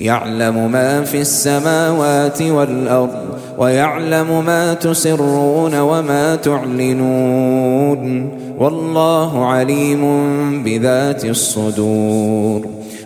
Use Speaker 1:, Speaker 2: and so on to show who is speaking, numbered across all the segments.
Speaker 1: يعلم ما في السماوات والأرض ويعلم ما تسرون وما تعلنون والله عليم بذات الصدور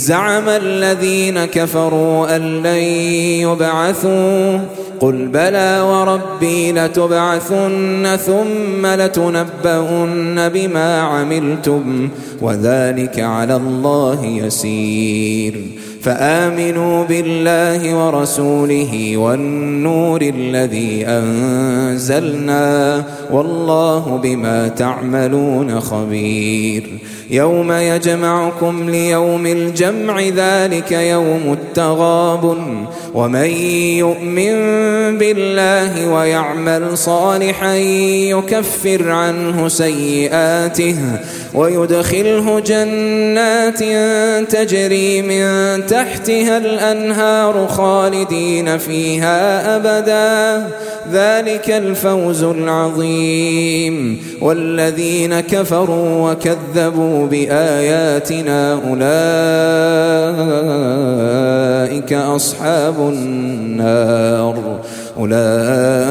Speaker 1: زعم الذين كفروا أن لن يبعثوا قل بلى وربي لتبعثن ثم لتنبؤن بما عملتم وذلك على الله يسير فامنوا بالله ورسوله والنور الذي انزلنا والله بما تعملون خبير يوم يجمعكم ليوم الجمع ذلك يوم التغاب ومن يؤمن بالله ويعمل صالحا يكفر عنه سيئاته ويدخله جنات تجري من تحتها الأنهار خالدين فيها أبدا ذلك الفوز العظيم والذين كفروا وكذبوا بآياتنا أولئك أصحاب النار أولئك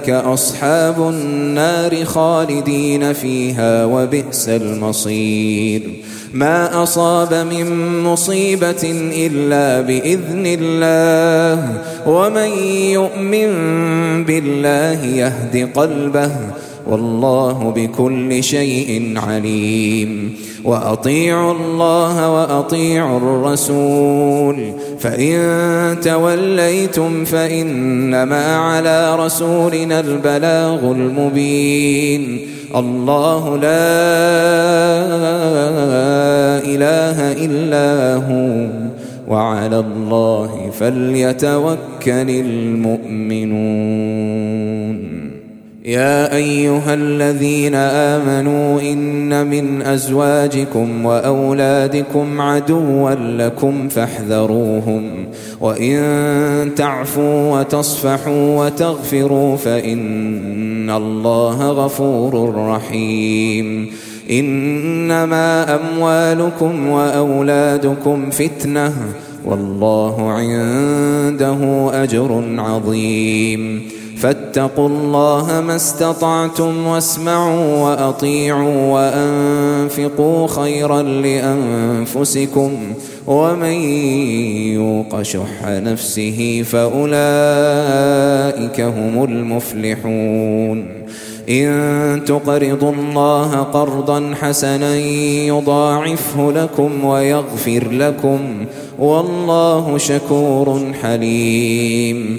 Speaker 1: أولئك أصحاب النار خالدين فيها وبئس المصير ما أصاب من مصيبة إلا بإذن الله ومن يؤمن بالله يهد قلبه والله بكل شيء عليم واطيعوا الله واطيعوا الرسول فان توليتم فانما على رسولنا البلاغ المبين الله لا اله الا هو وعلى الله فليتوكل المؤمنون يا ايها الذين امنوا ان من ازواجكم واولادكم عدوا لكم فاحذروهم وان تعفوا وتصفحوا وتغفروا فان الله غفور رحيم انما اموالكم واولادكم فتنه والله عنده اجر عظيم فاتقوا الله ما استطعتم واسمعوا وأطيعوا وأنفقوا خيرا لأنفسكم ومن يوق شح نفسه فأولئك هم المفلحون إن تقرضوا الله قرضا حسنا يضاعفه لكم ويغفر لكم والله شكور حليم